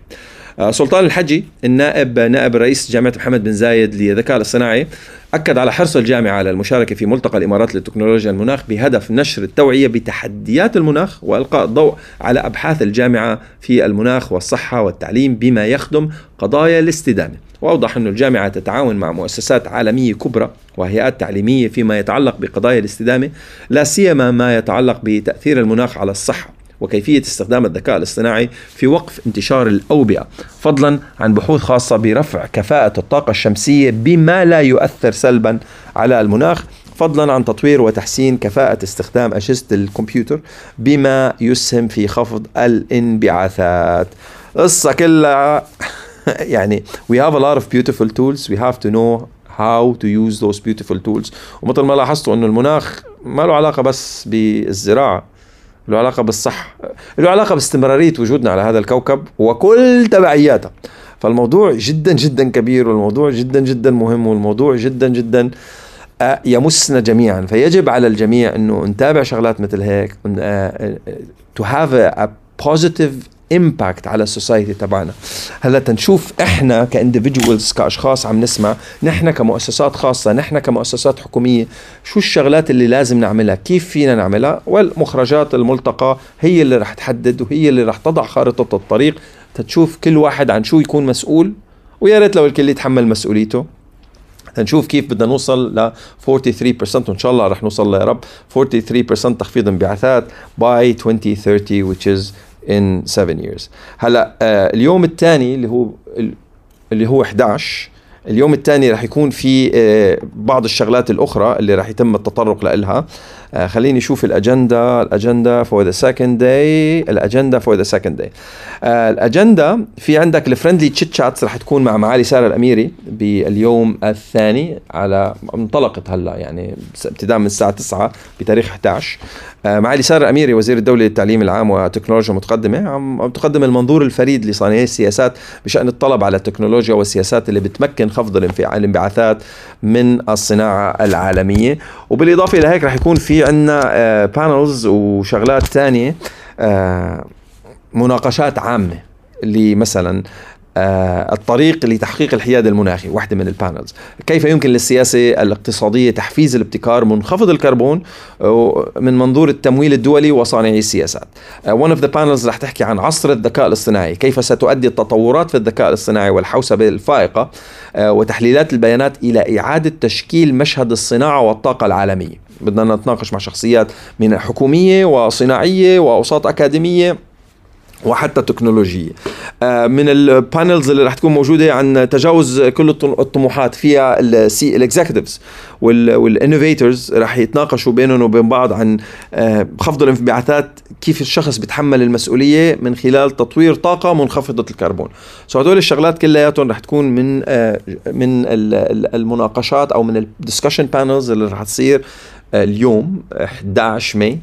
سلطان الحجي النائب نائب رئيس جامعة محمد بن زايد للذكاء الاصطناعي أكد على حرص الجامعة على المشاركة في ملتقى الإمارات للتكنولوجيا المناخ بهدف نشر التوعية بتحديات المناخ وإلقاء الضوء على أبحاث الجامعة في المناخ والصحة والتعليم بما يخدم قضايا الاستدامة. وأوضح أن الجامعة تتعاون مع مؤسسات عالمية كبرى وهيئات تعليمية فيما يتعلق بقضايا الاستدامة لا سيما ما يتعلق بتأثير المناخ على الصحة. وكيفية استخدام الذكاء الاصطناعي في وقف انتشار الأوبئة فضلا عن بحوث خاصة برفع كفاءة الطاقة الشمسية بما لا يؤثر سلبا على المناخ فضلا عن تطوير وتحسين كفاءة استخدام أجهزة الكمبيوتر بما يسهم في خفض الانبعاثات. قصة كلها يعني we have a lot of beautiful tools we have to know how to use those beautiful tools. ومثل ما لاحظتوا إنه المناخ ما له علاقة بس بالزراعة. له علاقة بالصحة له علاقة باستمرارية وجودنا على هذا الكوكب وكل تبعياته. فالموضوع جدا جدا كبير والموضوع جدا جدا مهم والموضوع جدا جدا آه، يمسنا جميعا. فيجب على الجميع إنه نتابع شغلات مثل هيك آه، آه، to have a positive impact على ال society تبعنا. هلا تنشوف إحنا ك individuals كأشخاص عم نسمع نحن كمؤسسات خاصة نحن كمؤسسات حكومية شو الشغلات اللي لازم نعملها؟ كيف فينا نعملها؟ والمخرجات الملتقى هي اللي رح تحدد وهي اللي رح تضع خارطة الطريق تتشوف كل واحد عن شو يكون مسؤول ويا ريت لو الكل يتحمل مسؤوليته. تنشوف كيف بدنا نوصل ل 43% وإن شاء الله رح نوصل يا رب 43% تخفيض انبعاثات by 2030 which is in 7 years. هلا آه اليوم الثاني اللي هو اللي هو 11 اليوم الثاني رح يكون في آه بعض الشغلات الأخرى اللي رح يتم التطرق لها خليني أشوف الأجندة. الأجندة for the second day الأجندة for the second day الأجندة في عندك ال friendly chit chats رح تكون مع معالي سارة الأميري باليوم الثاني على انطلقت هلا يعني ابتداء من الساعة 9 بتاريخ 11 آه معالي سارة الأميري وزير الدولة للتعليم العام وتكنولوجيا متقدمه عم تقدم المنظور الفريد لصانعي السياسات بشأن الطلب على التكنولوجيا والسياسات اللي بتمكن خفض الانبعاثات من الصناعة العالمية. وبالإضافة إلى هيك رح يكون في عندنا panels وشغلات ثانية مناقشات عامة اللي مثلا آه الطريق لتحقيق الحياد المناخي واحدة من ال panels كيف يمكن للسياسة الاقتصادية تحفيز الابتكار منخفض الكربون من منظور التمويل الدولي وصانعي السياسات؟ one of the panels رح تحكي عن عصر الذكاء الاصطناعي كيف ستؤدي التطورات في الذكاء الاصطناعي والحوسبة الفائقة uh, وتحليلات البيانات إلى إعادة تشكيل مشهد الصناعة والطاقة العالمية. بدنا نتناقش مع شخصيات من حكومية وصناعية وأوساط أكاديمية. وحتى تكنولوجية. من ال panels اللي رح تكون موجودة عن تجاوز كل الطموحات فيها ال C ال executives وال innovators رح يتناقشوا بينهم وبين بعض عن خفض الانبعاثات كيف الشخص بيتحمل المسؤولية من خلال تطوير طاقة منخفضة الكربون. so هدول الشغلات كلياتهم رح تكون من من المناقشات أو من ال discussion panels اللي رح تصير اليوم 11 ماي.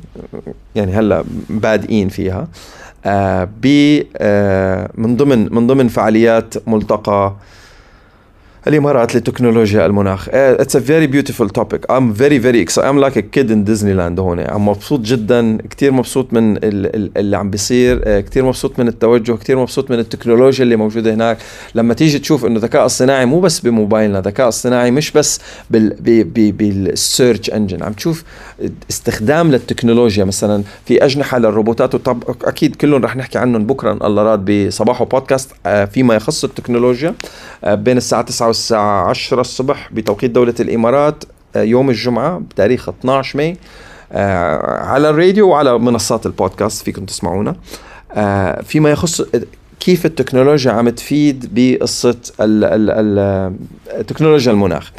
يعني هلأ بادئين فيها. آه ب آه من ضمن من ضمن فعاليات ملتقى الامارات لتكنولوجيا المناخ. it's a very beautiful topic I'm very very I'm like a kid in Disneyland هون. I'm مبسوط جدا. كثير مبسوط من اللي عم بيصير. كثير مبسوط من التوجه. كثير مبسوط من التكنولوجيا اللي موجودة هناك. لما تيجي تشوف إنه الذكاء الصناعي مو بس بموبايلنا الذكاء الصناعي مش بس بال search engine عم تشوف استخدام للتكنولوجيا. مثلا في أجنحة للروبوتات وطب أكيد كلهم رح نحكي عنهم بكرة. إن الله راد بصباحو بودكاست فيما يخص التكنولوجيا. بين الساعة 9 والساعة 10 الصبح بتوقيت دولة الإمارات يوم الجمعة بتاريخ 12 ماي على الراديو وعلى منصات البودكاست فيكم تسمعونا. فيما يخص كيف التكنولوجيا عم تفيد بقصة التكنولوجيا المناخ.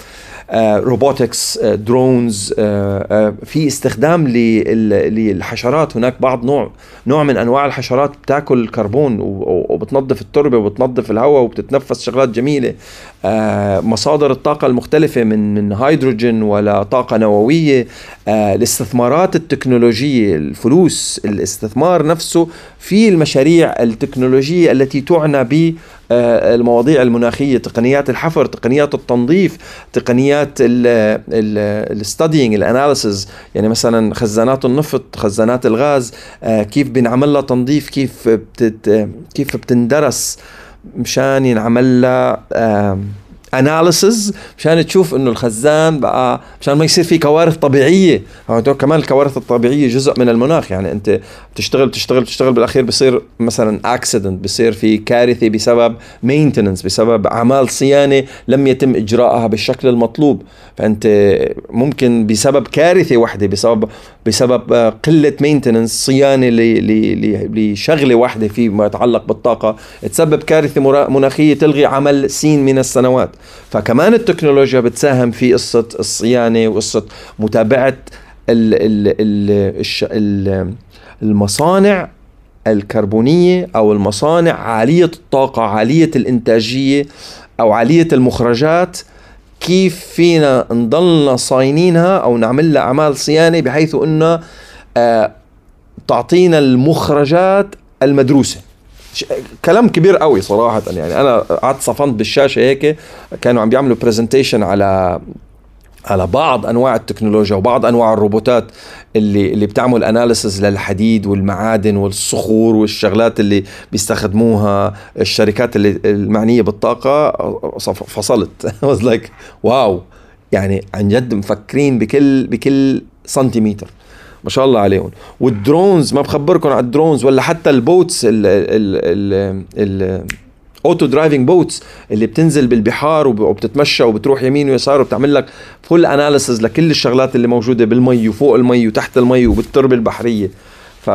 robotics drones في استخدام للحشرات. هناك بعض نوع نوع من أنواع الحشرات بتاكل كربون وبتنظف التربة وبتنظف الهواء وبتتنفس شغلات جميلة. مصادر الطاقة المختلفة من من هيدروجين ولا طاقة نووية. الاستثمارات التكنولوجية الفلوس الاستثمار نفسه في المشاريع التكنولوجية التي تعنى ب المواضيع المناخية تقنيات الحفر تقنيات التنظيف تقنيات ال studying ال analysis يعني مثلا خزانات النفط خزانات الغاز كيف بنعمل لها تنظيف كيف بتت كيف بتندرس مشان ينعمل لها analysis مشان تشوف إنه الخزان بقى مشان ما يصير في كوارث طبيعية. كمان الكوارث الطبيعية جزء من المناخ. يعني أنت بتشتغل بتشتغل بتشتغل بالأخير بصير مثلا accident بصير في كارثة بسبب maintenance بسبب أعمال صيانة لم يتم إجراءها بالشكل المطلوب. فأنت ممكن بسبب كارثة واحدة بسبب بسبب قلة maintenance صيانة لشغلة واحدة فيما يتعلق بالطاقة تسبب كارثة مناخية تلغي عمل سين من السنوات. فكمان التكنولوجيا بتساهم في قصة الصيانة وقصة متابعة ال ال ال المصانع الكربونية أو المصانع عالية الطاقة عالية الإنتاجية أو عالية المخرجات. كيف فينا نضلنا صاينينها أو نعمل لها أعمال صيانة بحيث أنه آه تعطينا المخرجات المدروسة؟ كلام كبير قوي صراحة. يعني أنا قعدت صفنت بالشاشة هيك كانوا عم بيعملوا presentation على على بعض أنواع التكنولوجيا وبعض أنواع الروبوتات اللي اللي بتعمل analysis للحديد والمعادن والصخور والشغلات اللي بيستخدموها الشركات اللي المعنية بالطاقة. فصلت. Was like wow. يعني عن جد مفكرين بكل بكل سنتيمتر ما شاء الله عليهم. وال drones ما بخبركم على ال drones ولا حتى ال boats ال ال ال ال auto driving boats اللي بتنزل بالبحار وبتتمشى وبتروح يمين ويسار وبتعمل لك full analysis لكل الشغلات اللي موجودة بالمي وفوق المي وتحت المي وبالتربة البحرية. ف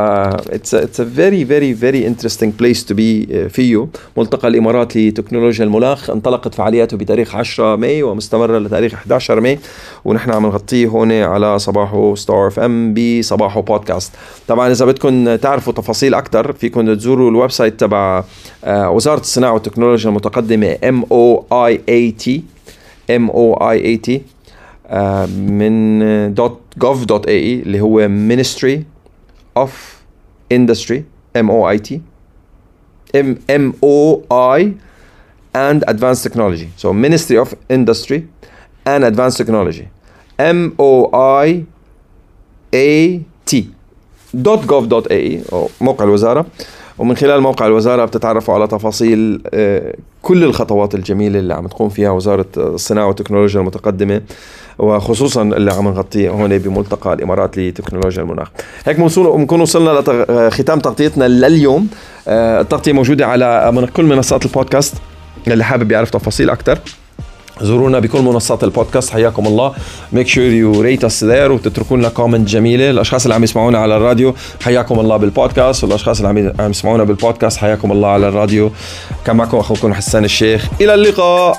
it's a very very very interesting place to be uh, فيه. ملتقى الإمارات لتكنولوجيا المناخ انطلقت فعالياته بتاريخ 10 ماي ومستمرة لتاريخ 11 ماي. ونحن عم نغطيه هون على صباحو ستار FM بصباحو بودكاست طبعا إذا بدكم تعرفوا تفاصيل أكثر فيكم تزوروا ال website تبع وزارة الصناعة والتكنولوجيا المتقدمة M O I A T M O I A T من .gov.ae اللي هو Ministry of Industry M O I T M M O I and Advanced Technology. So Ministry of Industry and Advanced Technology. M O I A T .gov.ae أو موقع الوزارة. ومن خلال موقع الوزارة بتتعرفوا على تفاصيل كل الخطوات الجميلة اللي عم تقوم فيها وزارة الصناعة والتكنولوجيا المتقدمة. وخصوصا اللي عم نغطيه هون بملتقى الإمارات لتكنولوجيا المناخ. هيك بنكون وصلنا لختام تغطيتنا لليوم. التغطية موجودة على من كل منصات البودكاست. اللي حابب يعرف تفاصيل أكثر زورونا بكل منصات البودكاست. حياكم الله. Make sure you rate us there وتتركوا لنا comment جميلة. الأشخاص اللي عم يسمعونا على الراديو حياكم الله بالبودكاست. والأشخاص اللي عم يسمعونا بالبودكاست حياكم الله على الراديو. كان معكم أخوكم حسان الشيخ. إلى اللقاء.